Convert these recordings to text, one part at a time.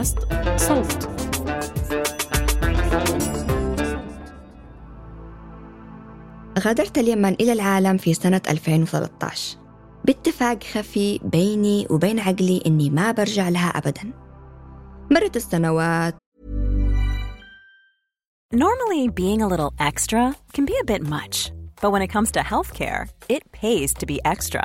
بودكاست صوت. غادرت اليمن إلى العالم في سنة 2013 باتفاق خفي بيني وبين عقلي إني ما برجع لها أبدا. مرت السنوات. Normally, being a little extra can be a bit much, but when it comes to healthcare, it pays to be extra.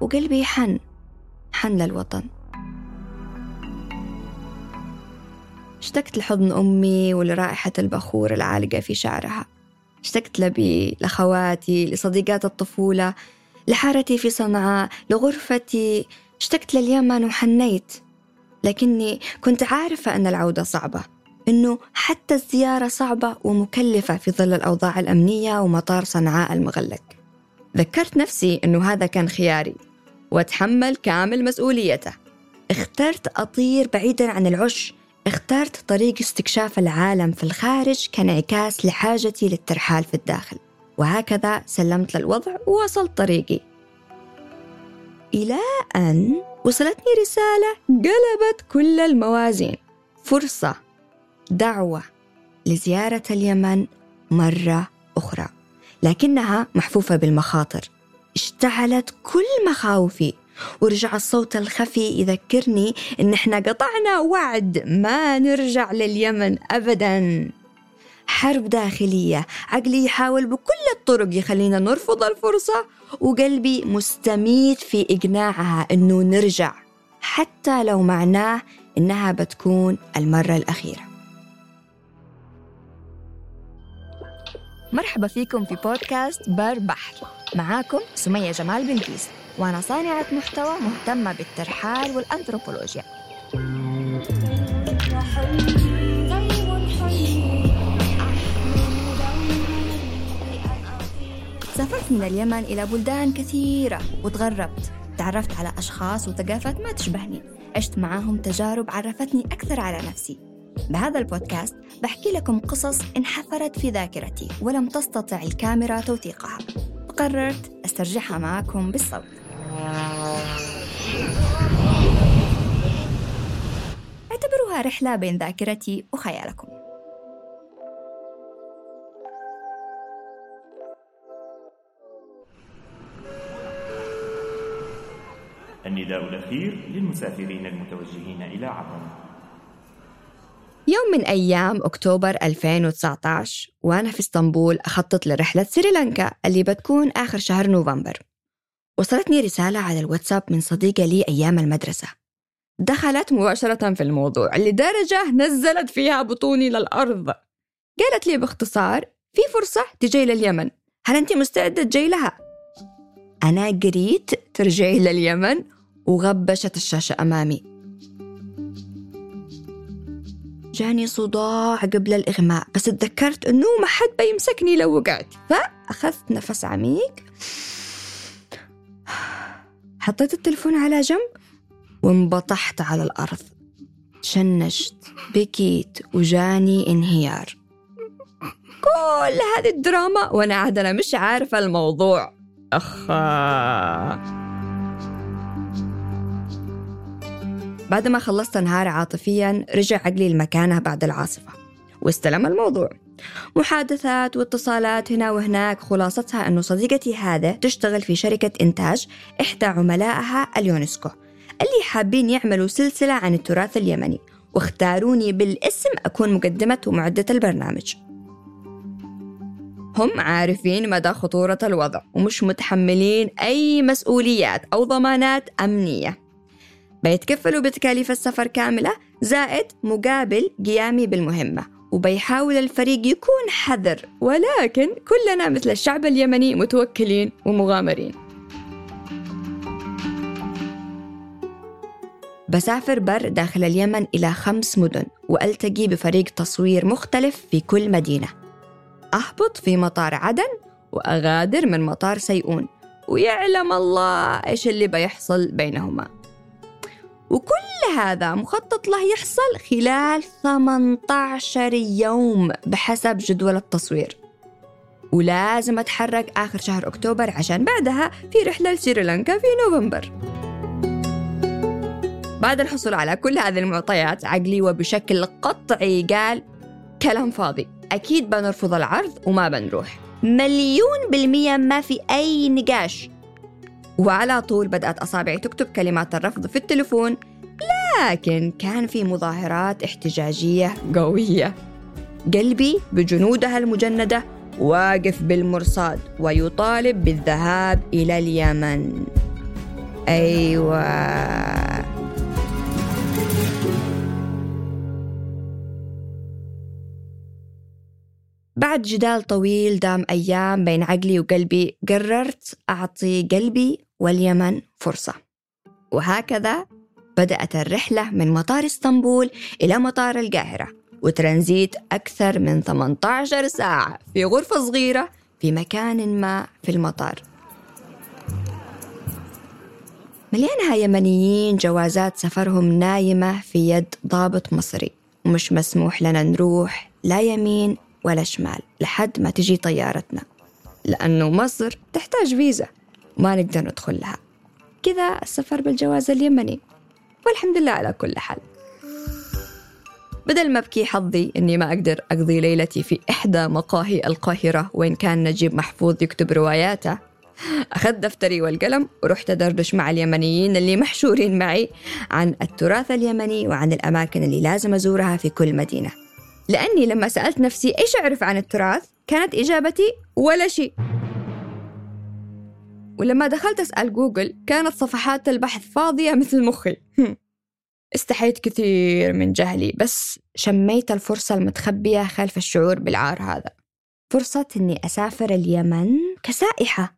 وقلبي حن حن للوطن. اشتقت لحضن أمي ولرائحة البخور العالقة في شعرها. اشتقت لبي لأخواتي لصديقات الطفولة لحارتي في صنعاء لغرفتي. اشتقت لليمن وحنيت. لكني كنت عارفة أن العودة صعبة إنه حتى الزيارة صعبة ومكلفة في ظل الأوضاع الأمنية ومطار صنعاء المغلق. ذكرت نفسي إنه هذا كان خياري. وأتحمل كامل مسؤوليته. اخترت أطير بعيدا عن العش. اخترت طريق استكشاف العالم في الخارج كانعكاس لحاجتي للترحال في الداخل. وهكذا سلمت للوضع ووصلت طريقي. إلى أن وصلتني رسالة قلبت كل الموازين. فرصة دعوة لزيارة اليمن مرة أخرى لكنها محفوفة بالمخاطر. اشتعلت كل مخاوفي. ورجع الصوت الخفي يذكرني إن إحنا قطعنا وعد ما نرجع لليمن أبدا. حرب داخلية. عقلي يحاول بكل الطرق يخلينا نرفض الفرصة وقلبي مستميت في إقناعها إنه نرجع حتى لو معناه إنها بتكون المرة الأخيرة. مرحبا فيكم في بودكاست بر بحر. معاكم سمية جمال بنكيس وأنا صانعة محتوى مهتمة بالترحال والأنثروبولوجيا. سافرت من اليمن إلى بلدان كثيرة وتغربت. تعرفت على أشخاص وثقافات ما تشبهني. عشت معاهم تجارب عرفتني أكثر على نفسي. بهذا البودكاست بحكي لكم قصص انحفرت في ذاكرتي ولم تستطع الكاميرا توثيقها. فقررت أسترجعها معكم بالصوت. اعتبروها رحلة بين ذاكرتي وخيالكم. النداء الأخير للمسافرين المتوجهين إلى عمان يوم من أيام أكتوبر 2019 وأنا في إسطنبول أخطط لرحلة سريلانكا اللي بتكون آخر شهر نوفمبر. وصلتني رسالة على الواتساب من صديقة لي أيام المدرسة. دخلت مباشرة في الموضوع لدرجة نزلت فيها بطوني للأرض. قالت لي باختصار في فرصة تجي لليمن هل أنت مستعدة تجي لها؟ أنا قريت ترجعي لليمن وغبشت الشاشة أمامي. جاني صداع قبل الإغماء بس تذكرت أنه ما حد بيمسكني لو وقعت. فأخذت نفس عميق حطيت التلفون على جنب وانبطحت على الأرض. شنشت بكيت وجاني انهيار. كل هذه الدراما وأنا عاد أنا مش عارفة الموضوع. أخا. بعد ما خلصت انهار عاطفيا رجع عقلي لمكانه بعد العاصفة. واستلم الموضوع. محادثات واتصالات هنا وهناك خلاصتها أنه صديقتي هذا تشتغل في شركة إنتاج إحدى عملائها اليونسكو اللي حابين يعملوا سلسلة عن التراث اليمني واختاروني بالاسم أكون مقدمة ومعدة البرنامج. هم عارفين مدى خطورة الوضع ومش متحملين أي مسؤوليات أو ضمانات أمنية. بيتكفلوا بتكاليف السفر كاملة زائد مقابل قيامي بالمهمة. وبيحاول الفريق يكون حذر ولكن كلنا مثل الشعب اليمني متوكلين ومغامرين. بسافر بر داخل اليمن إلى خمس مدن وألتقي بفريق تصوير مختلف في كل مدينة. أهبط في مطار عدن وأغادر من مطار سيئون ويعلم الله إيش اللي بيحصل بينهما. وكل هذا مخطط له يحصل خلال 18 يوم بحسب جدول التصوير. ولازم أتحرك آخر شهر أكتوبر عشان بعدها في رحلة لسريلانكا في نوفمبر. بعد الحصول على كل هذه المعطيات عقلي وبشكل قطعي قال كلام فاضي. أكيد بنرفض العرض وما بنروح. مليون بالمية ما في أي نقاش. وعلى طول بدأت أصابعي تكتب كلمات الرفض في التلفون لكن كان في مظاهرات احتجاجية قوية. قلبي بجنودها المجندة واقف بالمرصاد ويطالب بالذهاب إلى اليمن. أيوة. بعد جدال طويل دام أيام بين عقلي وقلبي قررت أعطي قلبي واليمن فرصة. وهكذا بدأت الرحلة من مطار إسطنبول إلى مطار القاهرة وترانزيت أكثر من 18 ساعة في غرفة صغيرة في مكان ما في المطار. مليانها يمنيين جوازات سفرهم نايمة في يد ضابط مصري ومش مسموح لنا نروح لا يمين ولا شمال لحد ما تجي طيارتنا لأنه مصر تحتاج فيزا. ما نقدر ندخل لها. كذا السفر بالجواز اليمني. والحمد لله على كل حال. بدل ما أبكي حظي إني ما أقدر أقضي ليلتي في إحدى مقاهي القاهرة وين كان نجيب محفوظ يكتب رواياته أخذت دفتري والقلم ورحت أدردش مع اليمنيين اللي محشورين معي عن التراث اليمني وعن الأماكن اللي لازم أزورها في كل مدينة. لأني لما سألت نفسي إيش أعرف عن التراث؟ كانت إجابتي ولا شيء. ولما دخلت أسأل جوجل كانت صفحات البحث فاضية مثل مخي. استحيت كثير من جهلي بس شميت الفرصة المتخبية خلف الشعور بالعار هذا. فرصة إني أسافر اليمن كسائحة.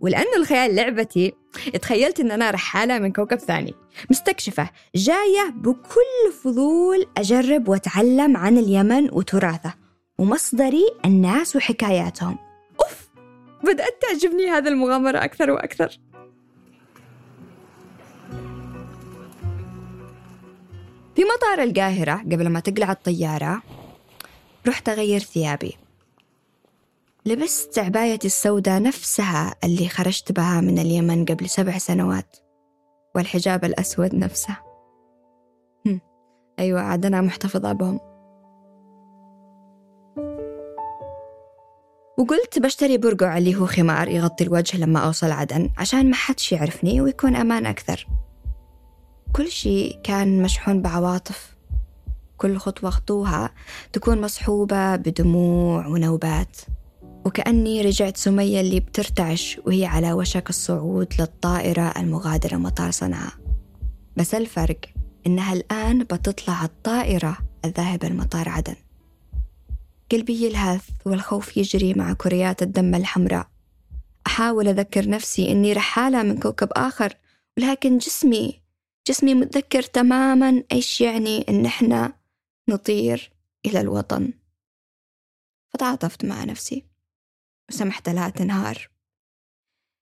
ولأنه الخيال لعبتي تخيلت إن أنا رحالة من كوكب ثاني. مستكشفة جاية بكل فضول أجرب وأتعلم عن اليمن وتراثه. ومصدري الناس وحكاياتهم. أوف! بدأت تعجبني هذه المغامرة أكثر وأكثر. في مطار القاهرة قبل ما تقلع الطيارة رحت أغير ثيابي. لبست عبايتي السوداء نفسها اللي خرجت بها من اليمن قبل سبع سنوات والحجاب الأسود نفسه. أيوة عاد أنا محتفظة بهم. وقلت بشتري برقع اللي هو خمار يغطي الوجه لما أوصل عدن عشان ما حدش يعرفني ويكون أمان أكثر. كل شيء كان مشحون بعواطف. كل خطوة خطوها تكون مصحوبة بدموع ونوبات. وكأني رجعت سمية اللي بترتعش وهي على وشك الصعود للطائرة المغادرة مطار صنعاء. بس الفرق إنها الآن بتطلع الطائرة الذاهبة لمطار عدن. قلبي يلهث والخوف يجري مع كريات الدم الحمراء. أحاول أذكر نفسي إني رحالة من كوكب آخر ولكن جسمي جسمي متذكر تماما إيش يعني إن إحنا نطير إلى الوطن. فتعاطفت مع نفسي وسمحت لها تنهار.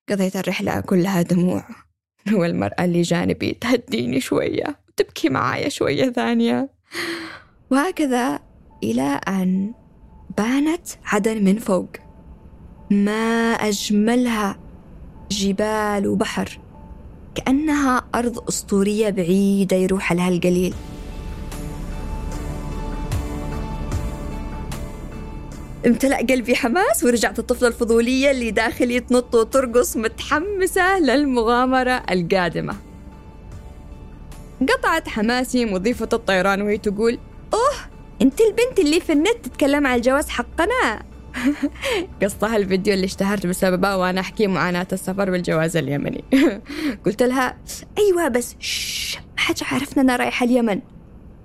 قضيت الرحلة كلها دموع والمرأة اللي جانبي تهديني شوية وتبكي معايا شوية ثانية. وهكذا إلى أن بانت عدن من فوق. ما أجملها جبال وبحر. كأنها أرض أسطورية بعيدة يروح لها القليل. امتلأ قلبي حماس ورجعت الطفلة الفضولية اللي داخلي تنط وترقص متحمسة للمغامرة القادمة. قطعت حماسي مضيفة الطيران وهي تقول أوه انت البنت اللي في النت تتكلم عن الجواز حقنا. قصتها الفيديو اللي اشتهرت بسببه وأنا أحكي معاناة السفر بالجواز اليمني. قلت لها أيوه بس شش ما حدش عارفنا أنا رايحة اليمن.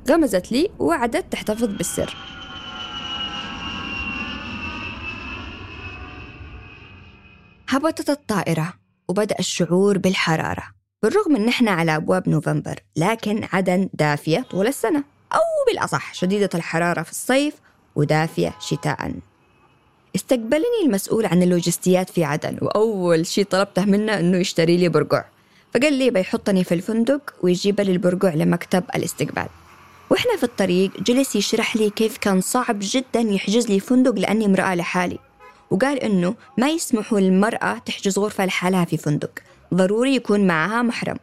غمزت لي ووعدت تحتفظ بالسر. هبطت الطائرة وبدأ الشعور بالحرارة بالرغم إن إحنا على أبواب نوفمبر لكن عدن دافية طول السنة. أو بالأصح شديدة الحرارة في الصيف ودافية شتاء. استقبلني المسؤول عن اللوجستيات في عدن وأول شيء طلبته منه أنه يشتري لي برقع. فقال لي بيحطني في الفندق ويجيب لي البرقع لمكتب الاستقبال. وإحنا في الطريق جلس يشرح لي كيف كان صعب جدا يحجز لي فندق لأني امرأة لحالي. وقال إنه ما يسمحوا للمرأة تحجز غرفة لحالها في فندق. ضروري يكون معها محرم.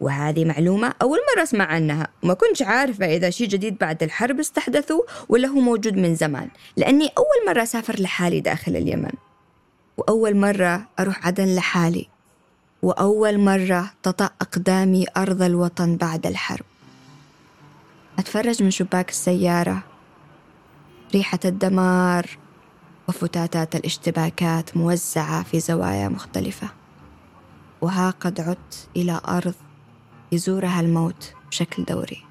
وهذه معلومة أول مرة أسمع عنها وما كنتش عارفة إذا شيء جديد بعد الحرب استحدثوا ولا هو موجود من زمان لأني أول مرة أسافر لحالي داخل اليمن وأول مرة أروح عدن لحالي وأول مرة تطأ أقدامي أرض الوطن بعد الحرب. أتفرج من شباك السيارة ريحة الدمار وفتاتات الاشتباكات موزعة في زوايا مختلفة. وها قد عدت إلى أرض يزورها الموت بشكل دوري.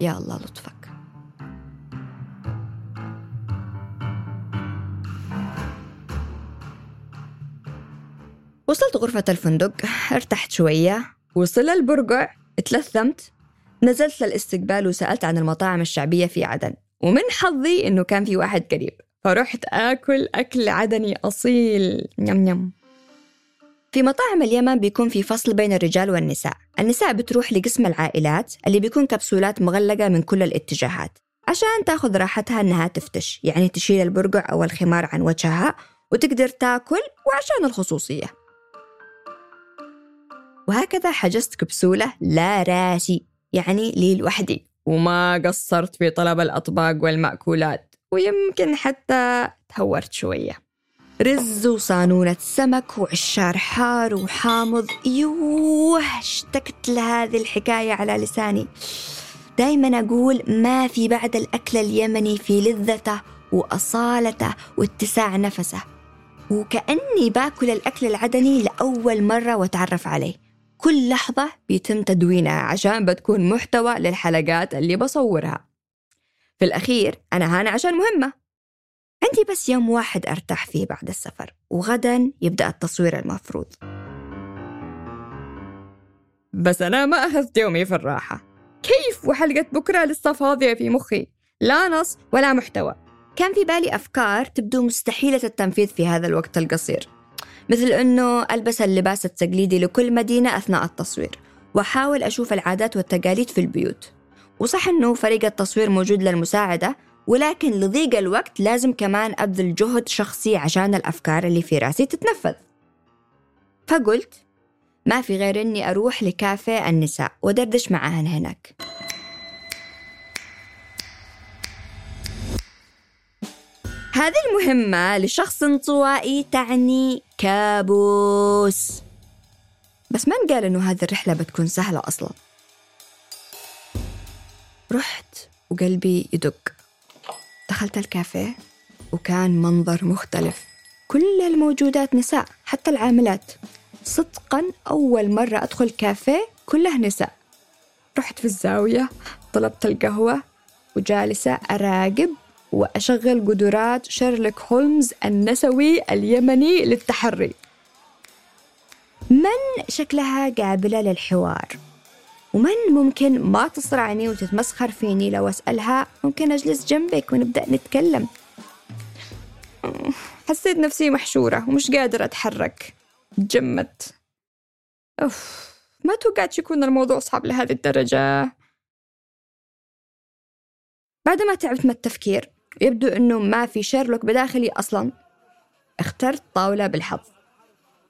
يا الله لطفك. وصلت غرفة الفندق ارتحت شوية. وصل البرقع اتلثمت. نزلت للاستقبال وسألت عن المطاعم الشعبية في عدن. ومن حظي إنه كان في واحد قريب. فرحت آكل أكل عدني أصيل. نم نم في مطاعم اليمن بيكون في فصل بين الرجال والنساء. النساء بتروح لقسم العائلات اللي بيكون كبسولات مغلقة من كل الاتجاهات عشان تاخذ راحتها إنها تفتش يعني تشيل البرقع أو الخمار عن وجهها وتقدر تاكل وعشان الخصوصية. وهكذا حجزت كبسولة لا راسي يعني لي لوحدي. وما قصرت في طلب الأطباق والمأكولات ويمكن حتى تهورت شوية. رز وصانونة سمك وعشار حار وحامض. يوه اشتقت لهذه الحكاية على لساني. دايما أقول ما في بعد الأكل اليمني في لذته وأصالته واتساع نفسه. وكأني باكل الأكل العدني لأول مرة وأتعرف عليه. كل لحظة بيتم تدوينها عشان بتكون محتوى للحلقات اللي بصورها. في الأخير أنا هنا عشان مهمة. عندي بس يوم واحد أرتاح فيه بعد السفر وغدا يبدأ التصوير المفروض. بس أنا ما أخذت يومي في الراحة. كيف وحلقة بكرة لسه فاضية في مخي؟ لا نص ولا محتوى. كان في بالي أفكار تبدو مستحيلة التنفيذ في هذا الوقت القصير. مثل أنه ألبس اللباس التقليدي لكل مدينة أثناء التصوير وأحاول أشوف العادات والتقاليد في البيوت. وصح أنه فريق التصوير موجود للمساعدة ولكن لضيق الوقت لازم كمان أبذل جهد شخصي عشان الأفكار اللي في رأسي تتنفذ. فقلت ما في غير إني أروح لكافيه النساء ودردش معاهن هناك. هذه المهمة لشخص انطوائي تعني كابوس. بس من قال إنه هذه الرحلة بتكون سهلة أصلا؟ رحت وقلبي يدق. دخلت الكافيه وكان منظر مختلف. كل الموجودات نساء حتى العاملات. صدقا أول مرة أدخل كافيه كله نساء. رحت في الزاوية طلبت القهوة وجالسة أراقب وأشغل قدرات شيرلوك هولمز النسوي اليمني للتحري. من شكلها قابلة للحوار؟ ومن ممكن ما تصرعني وتتمسخر فيني لو أسألها؟ ممكن أجلس جنبك ونبدأ نتكلم. حسيت نفسي محشورة ومش قادرة أتحرك. تجمدت أوف ما توقعت يكون الموضوع صعب لهذه الدرجة. بعد ما تعبت من التفكير يبدو أنه ما في شيرلوك بداخلي أصلا. اخترت طاولة بالحظ.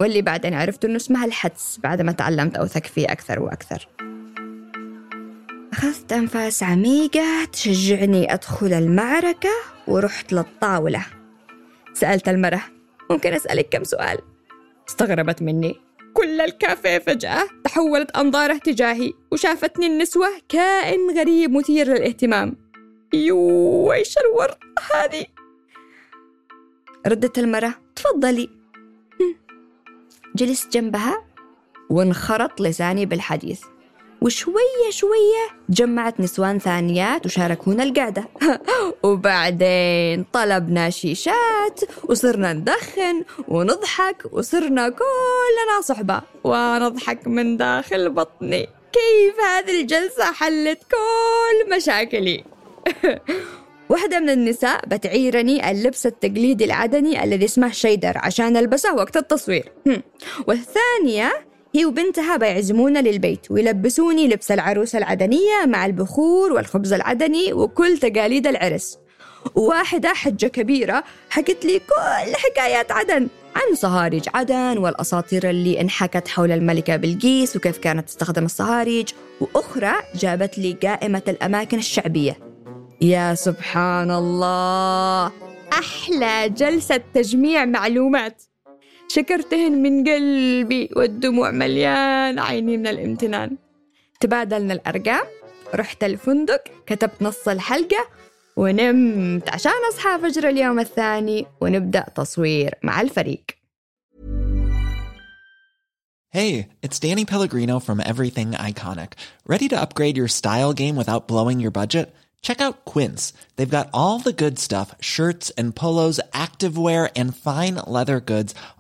واللي بعدين عرفت أنه اسمها الحدس بعد ما تعلمت أوثق فيه أكثر وأكثر. أخذت أنفاس عميقة تشجعني أدخل المعركة ورحت للطاولة. سألت المرة ممكن أسألك كم سؤال؟ استغربت مني. كل الكافيه فجأة تحولت أنظارة تجاهي وشافتني النسوة كائن غريب مثير للاهتمام. يو إيش الورطة هذه؟ ردت المرة تفضلي. جلست جنبها وانخرط لساني بالحديث. وشوية شوية جمعت نسوان ثانيات وشاركونا القعدة. وبعدين طلبنا شيشات وصرنا ندخن ونضحك وصرنا كلنا صحبة. ونضحك من داخل بطني. كيف هذه الجلسة حلت كل مشاكلي؟ واحدة من النساء بتعيرني اللبس التقليدي العدني الذي اسمه شيدر عشان ألبسه وقت التصوير. والثانية هي وبنتها بيعزمونا للبيت ويلبسوني لبس العروسة العدنية مع البخور والخبز العدني وكل تقاليد العرس. وواحدة حجة كبيرة حكت لي كل حكايات عدن عن صهاريج عدن والأساطير اللي انحكت حول الملكة بلقيس وكيف كانت تستخدم الصهاريج وأخرى جابت لي قائمة الأماكن الشعبية. يا سبحان الله! أحلى جلسة تجميع معلومات! شكرتهن من قلبي والدموع مليان عيني من الامتنان تبادلنا الأرقام رحت الفندق كتبت نص الحلقة ونمت عشان أصحى فجر اليوم الثاني ونبدأ تصوير مع الفريق Hey, it's Danny Pellegrino from Everything Iconic. Ready to upgrade your style game without blowing your budget? Check out Quince. They've got all the good stuff shirts and polos, activewear, and fine leather goods,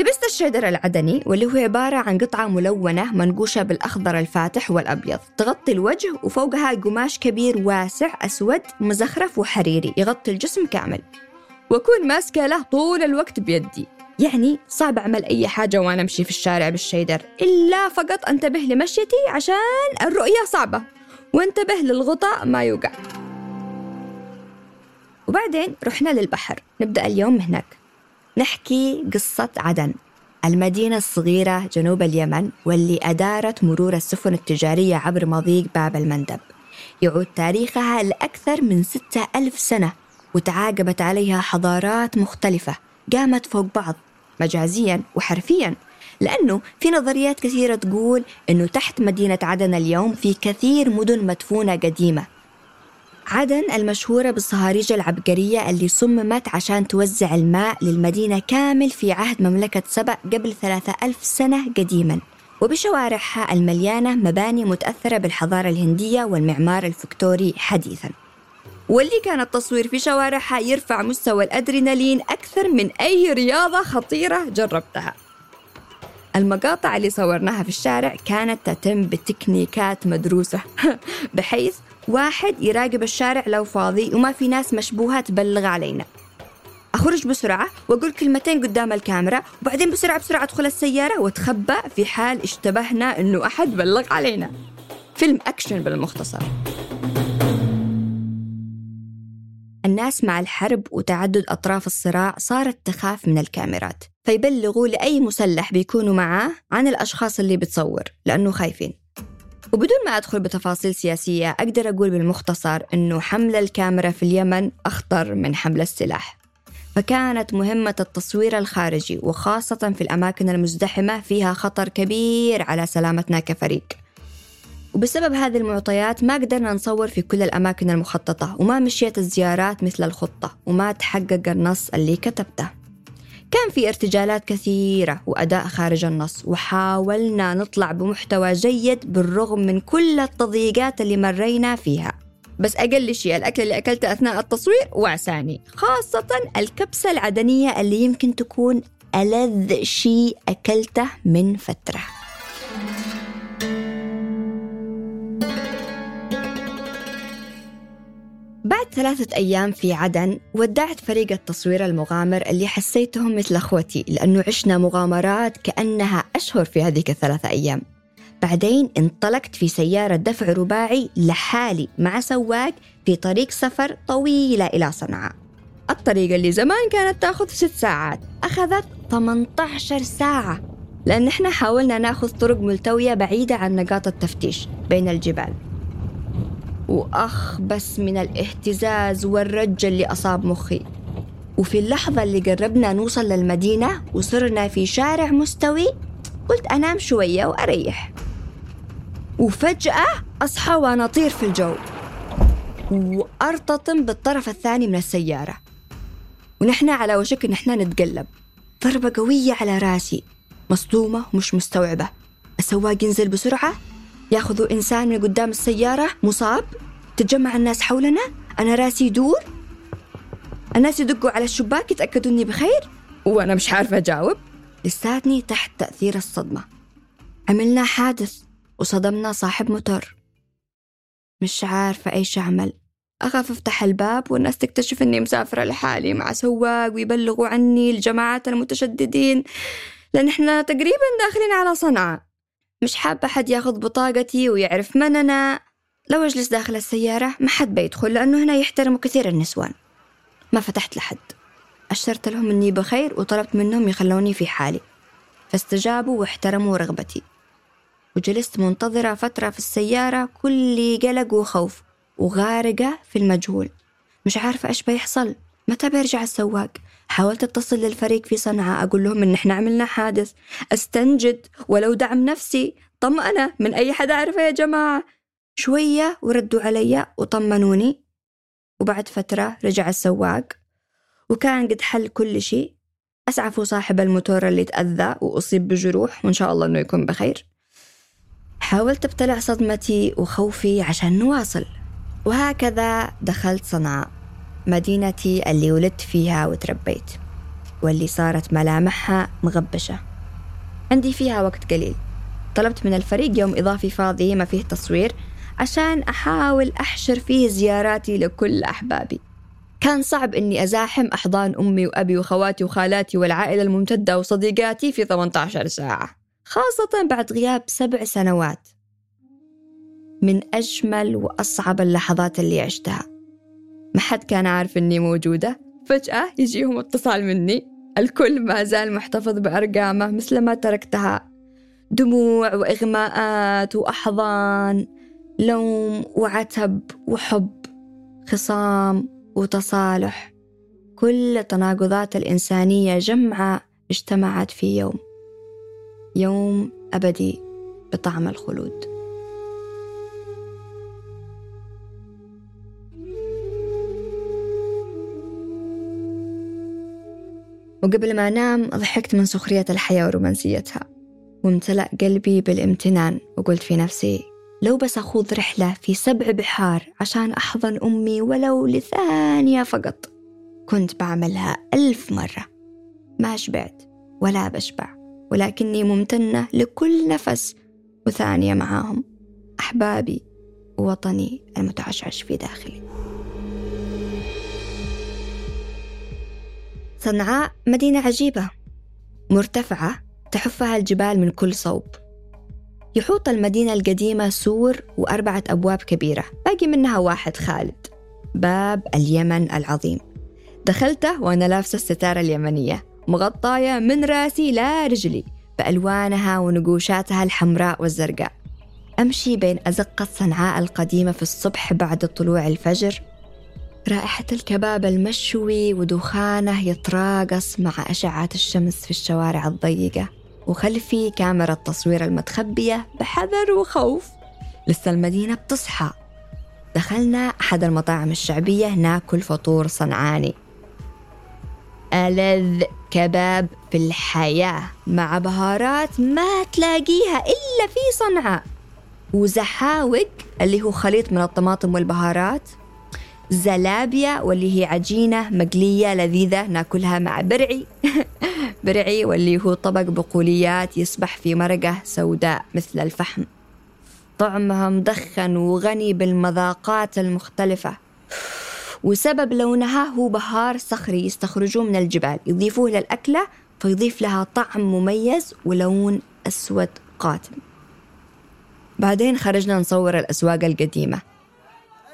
لبست الشيدر العدني واللي هو عبارة عن قطعة ملونة منقوشة بالأخضر الفاتح والأبيض. تغطي الوجه وفوقها قماش كبير واسع أسود مزخرف وحريري يغطي الجسم كامل. وأكون ماسكة له طول الوقت بيدي. يعني صعب أعمل أي حاجة وأنا أمشي في الشارع بالشيدر. إلا فقط أنتبه لمشيتي عشان الرؤية صعبة. وانتبه للغطاء ما يوقع. وبعدين رحنا للبحر. نبدأ اليوم هناك. نحكي قصة عدن. المدينة الصغيرة جنوب اليمن واللي أدارت مرور السفن التجارية عبر مضيق باب المندب. يعود تاريخها لأكثر من ستة ألف سنة وتعاقبت عليها حضارات مختلفة قامت فوق بعض مجازيا وحرفيا. لأنه في نظريات كثيرة تقول أنه تحت مدينة عدن اليوم في كثير مدن مدفونة قديمة. عدن المشهورة بالصهاريج العبقرية اللي صممت عشان توزع الماء للمدينة كامل في عهد مملكة سبأ قبل ثلاثة ألف سنة قديما. وبشوارعها المليانة مباني متأثرة بالحضارة الهندية والمعمار الفكتوري حديثا. واللي كان التصوير في شوارعها يرفع مستوى الأدرينالين أكثر من أي رياضة خطيرة جربتها. المقاطع اللي صورناها في الشارع كانت تتم بتكنيكات مدروسة بحيث واحد يراقب الشارع لو فاضي وما في ناس مشبوهة تبلغ علينا. أخرج بسرعة وأقول كلمتين قدام الكاميرا وبعدين بسرعة بسرعة أدخل السيارة وأتخبى في حال اشتبهنا إنه أحد بلغ علينا. فيلم أكشن بالمختصر. الناس مع الحرب وتعدد أطراف الصراع صارت تخاف من الكاميرات فيبلغوا لأي مسلح بيكونوا معاه عن الأشخاص اللي بتصور لأنه خايفين. وبدون ما أدخل بتفاصيل سياسية أقدر أقول بالمختصر أنه حمل الكاميرا في اليمن أخطر من حمل السلاح. فكانت مهمة التصوير الخارجي وخاصة في الأماكن المزدحمة فيها خطر كبير على سلامتنا كفريق. وبسبب هذه المعطيات ما قدرنا نصور في كل الأماكن المخططة وما مشيت الزيارات مثل الخطة وما تحقق النص اللي كتبته. كان في ارتجالات كثيرة وأداء خارج النص وحاولنا نطلع بمحتوى جيد بالرغم من كل التضييقات اللي مرينا فيها. بس أقل شيء الأكل اللي أكلته أثناء التصوير وعساني خاصة الكبسة العدنية اللي يمكن تكون ألذ شيء أكلته من فترة. بعد ثلاثة أيام في عدن ودعت فريق التصوير المغامر اللي حسيتهم مثل أخوتي لأنه عشنا مغامرات كأنها أشهر في هذيك الثلاثة أيام. بعدين انطلقت في سيارة دفع رباعي لحالي مع سواق في طريق سفر طويلة إلى صنعاء. الطريق اللي زمان كانت تأخذ ست ساعات أخذت 18 ساعة لأن إحنا حاولنا نأخذ طرق ملتوية بعيدة عن نقاط التفتيش بين الجبال. وأخ بس من الاهتزاز والرج اللي أصاب مخي. وفي اللحظة اللي قربنا نوصل للمدينة وصرنا في شارع مستوي قلت أنام شوية وأريح. وفجأة أصحى وأنا أطير في الجو. وأرتطم بالطرف الثاني من السيارة. ونحن على وشك إن إحنا نتقلب. ضربة قوية على راسي. مصدومة ومش مستوعبة. السواق ينزل بسرعة؟ ياخذوا إنسان من قدام السيارة مصاب؟ تتجمع الناس حولنا؟ أنا راسي يدور؟ الناس يدقوا على الشباك يتأكدوا إني بخير؟ وأنا مش عارفة أجاوب. لساتني تحت تأثير الصدمة. عملنا حادث وصدمنا صاحب موتور مش عارفة إيش أعمل. أخاف أفتح الباب والناس تكتشف إني مسافرة لحالي مع سواق ويبلغوا عني الجماعات المتشددين. لأن إحنا تقريبا داخلين على صنعاء. مش حابة حد ياخذ بطاقتي ويعرف من أنا. لو أجلس داخل السيارة ما حد بيدخل لأنه هنا يحترموا كثير النسوان. ما فتحت لحد. أشرت لهم أني بخير وطلبت منهم يخلوني في حالي. فاستجابوا واحترموا رغبتي. وجلست منتظرة فترة في السيارة كل قلق وخوف وغارقة في المجهول. مش عارفة إيش بيحصل. متى بيرجع السواق؟ حاولت أتصل للفريق في صنعاء أقول لهم إن إحنا عملنا حادث. أستنجد ولو دعم نفسي طمأنة من أي حدا أعرفه يا جماعة. شوية وردوا علي وطمنوني. وبعد فترة رجع السواق. وكان قد حل كل شيء. أسعفوا صاحب الموتور اللي تأذى وأصيب بجروح وإن شاء الله إنه يكون بخير. حاولت أبتلع صدمتي وخوفي عشان نواصل. وهكذا دخلت صنعاء. مدينتي اللي ولدت فيها وتربيت واللي صارت ملامحها مغبشة. عندي فيها وقت قليل. طلبت من الفريق يوم إضافي فاضي ما فيه تصوير عشان أحاول أحشر فيه زياراتي لكل أحبابي. كان صعب إني أزاحم أحضان أمي وأبي وخواتي وخالاتي والعائلة الممتدة وصديقاتي في 18 ساعة خاصة بعد غياب سبع سنوات. من أجمل وأصعب اللحظات اللي عشتها. ما حد كان عارف إني موجودة. فجأة يجيهم اتصال مني. الكل ما زال محتفظ بأرقامه مثل ما تركتها. دموع وإغماءات وأحضان لوم وعتب وحب خصام وتصالح. كل التناقضات الإنسانية جمعة اجتمعت في يوم. يوم أبدي بطعم الخلود. وقبل ما أنام ضحكت من سخرية الحياة ورومانسيتها. وامتلأ قلبي بالامتنان وقلت في نفسي لو بس أخوض رحلة في سبع بحار عشان أحضن أمي ولو لثانية فقط. كنت بعملها ألف مرة. ما شبعت ولا بشبع ولكني ممتنة لكل نفس وثانية معاهم أحبابي ووطني المتعشعش في داخلي. صنعاء مدينة عجيبة مرتفعة تحفها الجبال من كل صوب. يحوط المدينة القديمة سور وأربعة أبواب كبيرة باقي منها واحد خالد. باب اليمن العظيم. دخلته وأنا لابسة الستارة اليمنية مغطاية من راسي لا رجلي بألوانها ونقوشاتها الحمراء والزرقاء. أمشي بين أزقة صنعاء القديمة في الصبح بعد طلوع الفجر رائحة الكباب المشوي ودخانه يتراقص مع أشعة الشمس في الشوارع الضيقة. وخلفي كاميرا التصوير المتخبية بحذر وخوف. لسه المدينة بتصحى. دخلنا أحد المطاعم الشعبية ناكل فطور صنعاني. ألذ كباب في الحياة. مع بهارات ما تلاقيها إلا في صنعاء. وزحاوق اللي هو خليط من الطماطم والبهارات. زلابيا واللي هي عجينة مقلية لذيذة ناكلها مع برعي. برعي واللي هو طبق بقوليات يسبح في مرقة سوداء مثل الفحم. طعمها مدخن وغني بالمذاقات المختلفة. وسبب لونها هو بهار صخري يستخرجوه من الجبال. يضيفوه للأكلة فيضيف لها طعم مميز ولون أسود قاتم. بعدين خرجنا نصور الأسواق القديمة.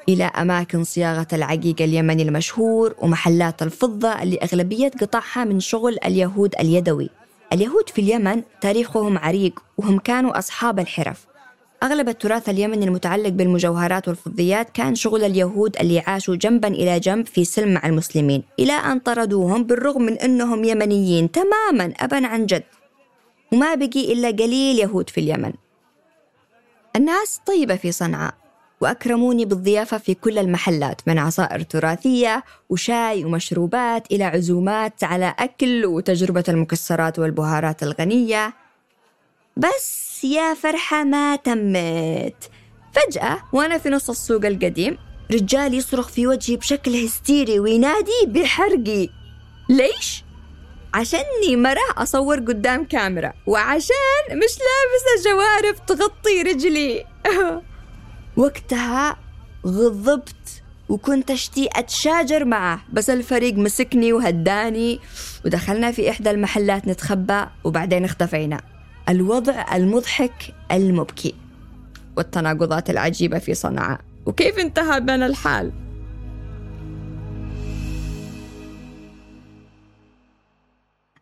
إلى أماكن صياغة العقيق اليمني المشهور ومحلات الفضة اللي أغلبية قطعها من شغل اليهود اليدوي. اليهود في اليمن تاريخهم عريق وهم كانوا أصحاب الحرف. أغلب التراث اليمني المتعلق بالمجوهرات والفضيات كان شغل اليهود اللي عاشوا جنبا إلى جنب في سلم مع المسلمين إلى أن طردوهم بالرغم من أنهم يمنيين تماما أبا عن جد. وما بقي إلا قليل يهود في اليمن. الناس طيبة في صنعاء. وأكرموني بالضيافة في كل المحلات من عصائر تراثية وشاي ومشروبات إلى عزومات على أكل وتجربة المكسرات والبهارات الغنية. بس يا فرحة ما تمت. فجأة وأنا في نص السوق القديم رجال يصرخ في وجهي بشكل هستيري وينادي بحرقي. ليش؟ عشاني مرة أصور قدام كاميرا وعشان مش لابسة جوارب تغطي رجلي. وقتها غضبت وكنت أشتي أتشاجر معه. بس الفريق مسكني وهداني ودخلنا في إحدى المحلات نتخبى وبعدين اختفينا. الوضع المضحك المبكي والتناقضات العجيبة في صنعاء. وكيف انتهى بنا الحال؟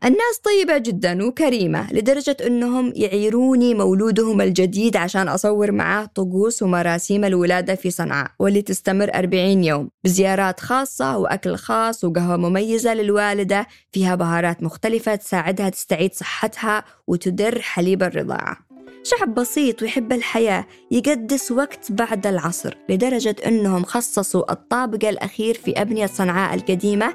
الناس طيبة جدا وكريمة لدرجة أنهم يعيروني مولودهم الجديد عشان أصور معاه طقوس ومراسيم الولادة في صنعاء واللي تستمر 40 يوم بزيارات خاصة وأكل خاص وقهوة مميزة للوالدة فيها بهارات مختلفة تساعدها تستعيد صحتها وتدر حليب الرضاعة. شعب بسيط ويحب الحياة يقدس وقت بعد العصر لدرجة أنهم خصصوا الطابق الأخير في أبنية صنعاء القديمة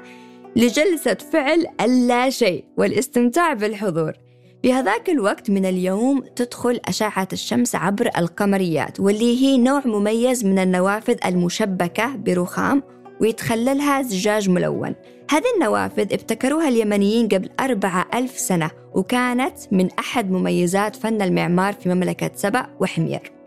لجلسة فعل اللا شيء والاستمتاع بالحضور. في هذاك الوقت من اليوم تدخل أشعة الشمس عبر القمريات واللي هي نوع مميز من النوافذ المشبكة برخام ويتخللها زجاج ملون. هذه النوافذ ابتكروها اليمنيين قبل أربعة ألف سنة وكانت من أحد مميزات فن المعمار في مملكة سبأ وحمير.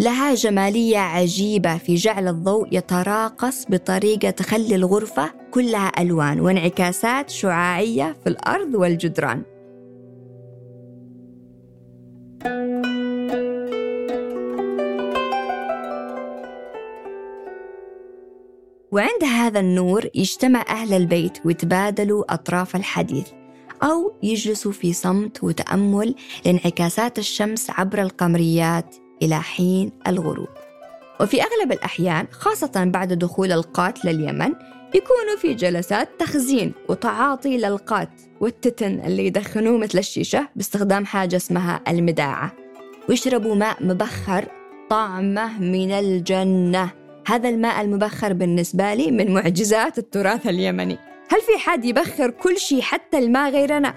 لها جمالية عجيبة في جعل الضوء يتراقص بطريقة تخلي الغرفة كلها ألوان وانعكاسات شعاعية في الأرض والجدران. وعند هذا النور يجتمع أهل البيت ويتبادلوا أطراف الحديث أو يجلسوا في صمت وتأمل لانعكاسات الشمس عبر القمريات إلى حين الغروب. وفي أغلب الأحيان خاصة بعد دخول القات لليمن يكونوا في جلسات تخزين وتعاطي للقات والتتن اللي يدخنوه مثل الشيشة باستخدام حاجة اسمها المداعة. ويشربوا ماء مبخر طعمه من الجنة. هذا الماء المبخر بالنسبة لي من معجزات التراث اليمني. هل في حد يبخر كل شيء حتى الماء غيرنا؟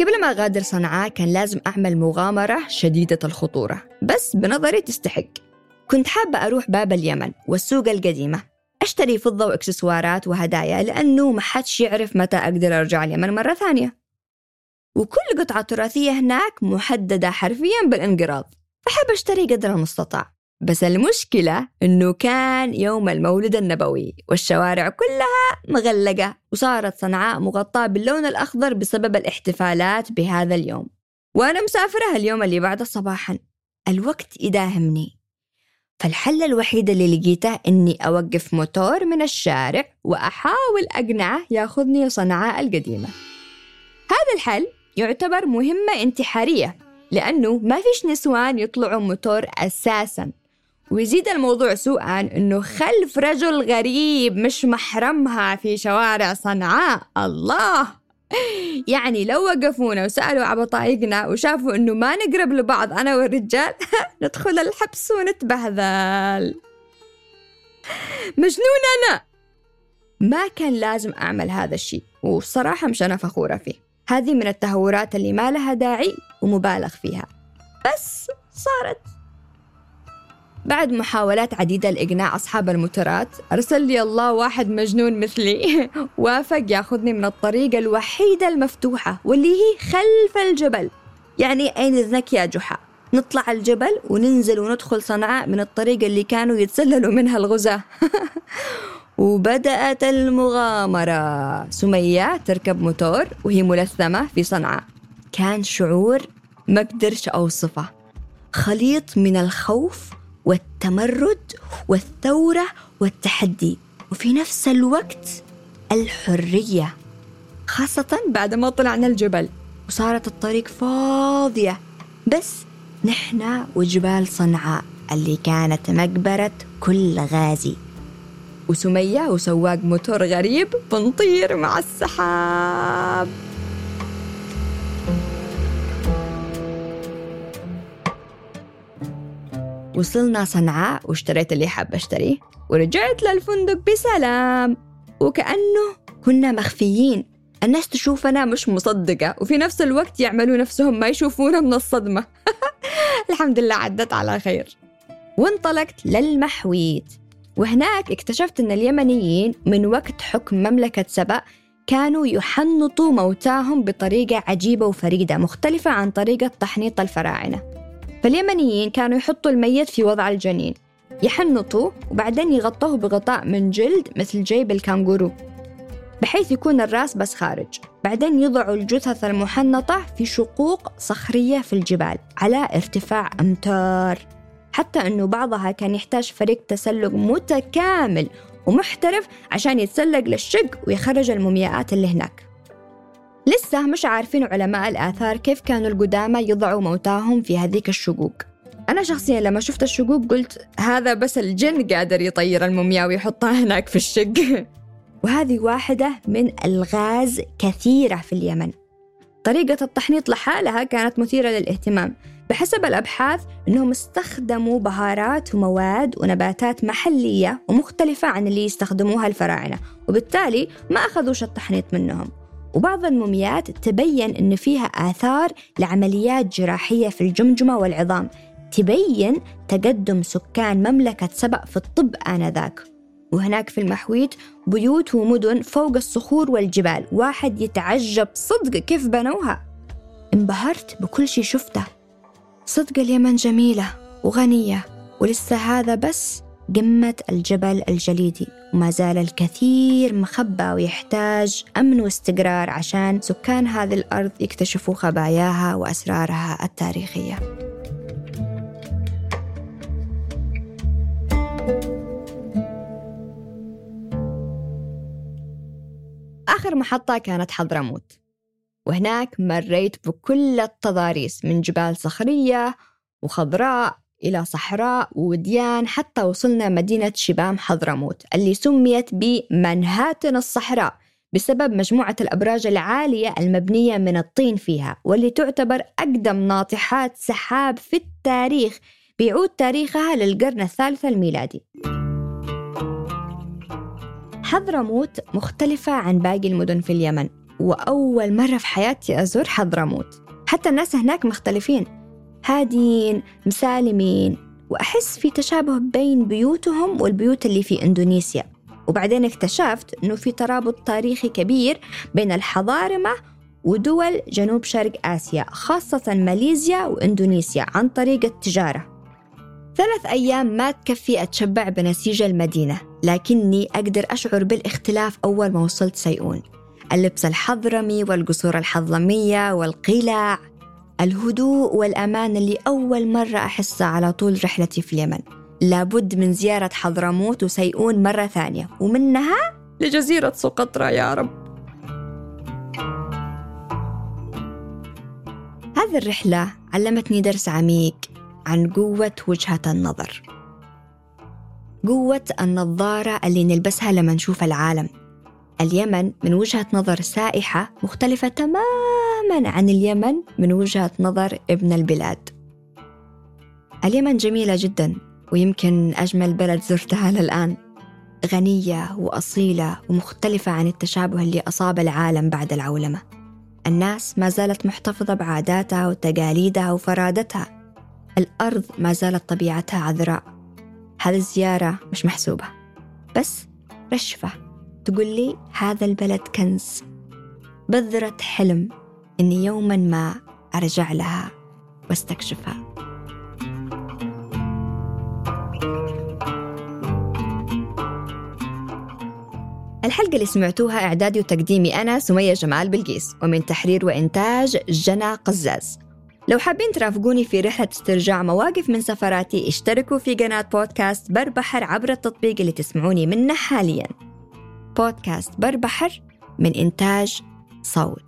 قبل ما أغادر صنعاء كان لازم أعمل مغامرة شديدة الخطورة. بس بنظري تستحق. كنت حابة أروح باب اليمن والسوق القديمة. أشتري فضة وإكسسوارات وهدايا لأنه ما حدش يعرف متى أقدر أرجع اليمن مرة ثانية. وكل قطعة تراثية هناك محددة حرفيا بالانقراض. فحب أشتري قدر المستطاع. بس المشكلة إنه كان يوم المولد النبوي والشوارع كلها مغلقة وصارت صنعاء مغطاة باللون الأخضر بسبب الاحتفالات بهذا اليوم. وأنا مسافرة اليوم اللي بعده صباحا. الوقت يداهمني فالحل الوحيد اللي لقيته إني أوقف موتور من الشارع وأحاول أقنعه ياخذني لصنعاء القديمة. هذا الحل يعتبر مهمة انتحارية لأنه ما فيش نسوان يطلعوا موتور أساساً. ويزيد الموضوع سوءا إنه خلف رجل غريب مش محرمها في شوارع صنعاء. الله! يعني لو وقفونا وسألوا على بطايقنا وشافوا إنه ما نقرب لبعض أنا والرجال ندخل الحبس ونتبهذل. مجنون أنا! ما كان لازم أعمل هذا الشيء والصراحة مش أنا فخورة فيه. هذه من التهورات اللي ما لها داعي ومبالغ فيها. بس صارت بعد محاولات عديدة لإقناع أصحاب الموتورات أرسل لي الله واحد مجنون مثلي. وافق ياخذني من الطريقة الوحيدة المفتوحة واللي هي خلف الجبل. يعني أين إذنك يا جحا؟ نطلع الجبل وننزل وندخل صنعاء من الطريقة اللي كانوا يتسللوا منها الغزاة. وبدأت المغامرة. سمية تركب موتور وهي ملثمة في صنعاء. كان شعور ما قدرش أوصفه. خليط من الخوف والتمرد والثورة والتحدي. وفي نفس الوقت الحرية خاصة بعد ما طلعنا الجبل وصارت الطريق فاضية. بس نحن وجبال صنعاء اللي كانت مقبرة كل غازي. وسمية وسواق موتور غريب بنطير مع السحاب. وصلنا صنعاء واشتريت اللي حاب أشتريه ورجعت للفندق بسلام. وكأنه كنا مخفيين. الناس تشوفنا مش مصدقة وفي نفس الوقت يعملوا نفسهم ما يشوفونا من الصدمة. الحمد لله عدت على خير. وانطلقت للمحويت وهناك اكتشفت أن اليمنيين من وقت حكم مملكة سبأ كانوا يحنطوا موتاهم بطريقة عجيبة وفريدة مختلفة عن طريقة تحنيط الفراعنة. فاليمنيين كانوا يحطوا الميت في وضع الجنين. يحنطوه وبعدين يغطوه بغطاء من جلد مثل جيب الكانغورو بحيث يكون الراس بس خارج. بعدين يضعوا الجثث المحنطة في شقوق صخرية في الجبال على ارتفاع أمتار. حتى أنه بعضها كان يحتاج فريق تسلق متكامل ومحترف عشان يتسلق للشق ويخرج المومياءات اللي هناك. لسه مش عارفين علماء الآثار كيف كانوا القدامى يضعوا موتاهم في هذيك الشقوق. أنا شخصيا لما شفت الشقوق قلت هذا بس الجن قادر يطير المومياء ويحطها هناك في الشق. وهذه واحدة من ألغاز كثيرة في اليمن. طريقة التحنيط لحالها كانت مثيرة للاهتمام بحسب الأبحاث أنهم استخدموا بهارات ومواد ونباتات محلية ومختلفة عن اللي يستخدموها الفراعنة وبالتالي ما أخذوش التحنيط منهم. وبعض الموميات تبين أن فيها آثار لعمليات جراحية في الجمجمة والعظام. تبين تقدم سكان مملكة سبأ في الطب آنذاك. وهناك في المحويت بيوت ومدن فوق الصخور والجبال. واحد يتعجب صدق كيف بنوها. انبهرت بكل شي شفته. صدق اليمن جميلة وغنية ولسه هذا بس قمة الجبل الجليدي. وما زال الكثير مخبى ويحتاج أمن واستقرار عشان سكان هذه الأرض يكتشفوا خباياها وأسرارها التاريخية. آخر محطة كانت حضرموت. وهناك مريت بكل التضاريس من جبال صخرية وخضراء إلى صحراء ووديان حتى وصلنا مدينة شبام حضرموت اللي سميت بمنهاتن الصحراء بسبب مجموعة الأبراج العالية المبنية من الطين فيها واللي تعتبر أقدم ناطحات سحاب في التاريخ بيعود تاريخها للقرن الثالث الميلادي. حضرموت مختلفة عن باقي المدن في اليمن وأول مرة في حياتي أزور حضرموت حتى الناس هناك مختلفين. هادين مسالمين. وأحس في تشابه بين بيوتهم والبيوت اللي في إندونيسيا. وبعدين اكتشفت أنه في ترابط تاريخي كبير بين الحضارمة ودول جنوب شرق آسيا خاصة ماليزيا وإندونيسيا عن طريق التجارة. ثلاث أيام ما تكفي أتشبع بنسيج المدينة لكني أقدر أشعر بالاختلاف أول ما وصلت سيئون. اللبس الحضرمي والقصور الحضرمية والقلاع. الهدوء والأمان اللي أول مرة أحسه على طول رحلتي في اليمن. لابد من زيارة حضرموت وسيئون مرة ثانية ومنها لجزيرة سقطرى يا رب. هذه الرحلة علمتني درس عميق عن قوة وجهة النظر. قوة النظارة اللي نلبسها لما نشوف العالم. اليمن من وجهة نظر سائحة مختلفة تماما عن اليمن من وجهة نظر ابن البلاد. اليمن جميلة جدا ويمكن أجمل بلد زرتها للآن. غنية وأصيلة ومختلفة عن التشابه اللي أصاب العالم بعد العولمة. الناس ما زالت محتفظة بعاداتها وتقاليدها وفرادتها. الأرض ما زالت طبيعتها عذراء. هذه الزيارة مش محسوبة. بس رشفة تقول لي هذا البلد كنز. بذرة حلم إني يوما ما أرجع لها واستكشفها. الحلقة اللي سمعتوها إعدادي وتقديمي أنا سمية جمال بلقيس ومن تحرير وإنتاج جنى قزاز. لو حابين ترافقوني في رحلة استرجاع مواقف من سفراتي اشتركوا في قناة بودكاست بربحر عبر التطبيق اللي تسمعوني منه حاليا. بودكاست بربحر من إنتاج صوت.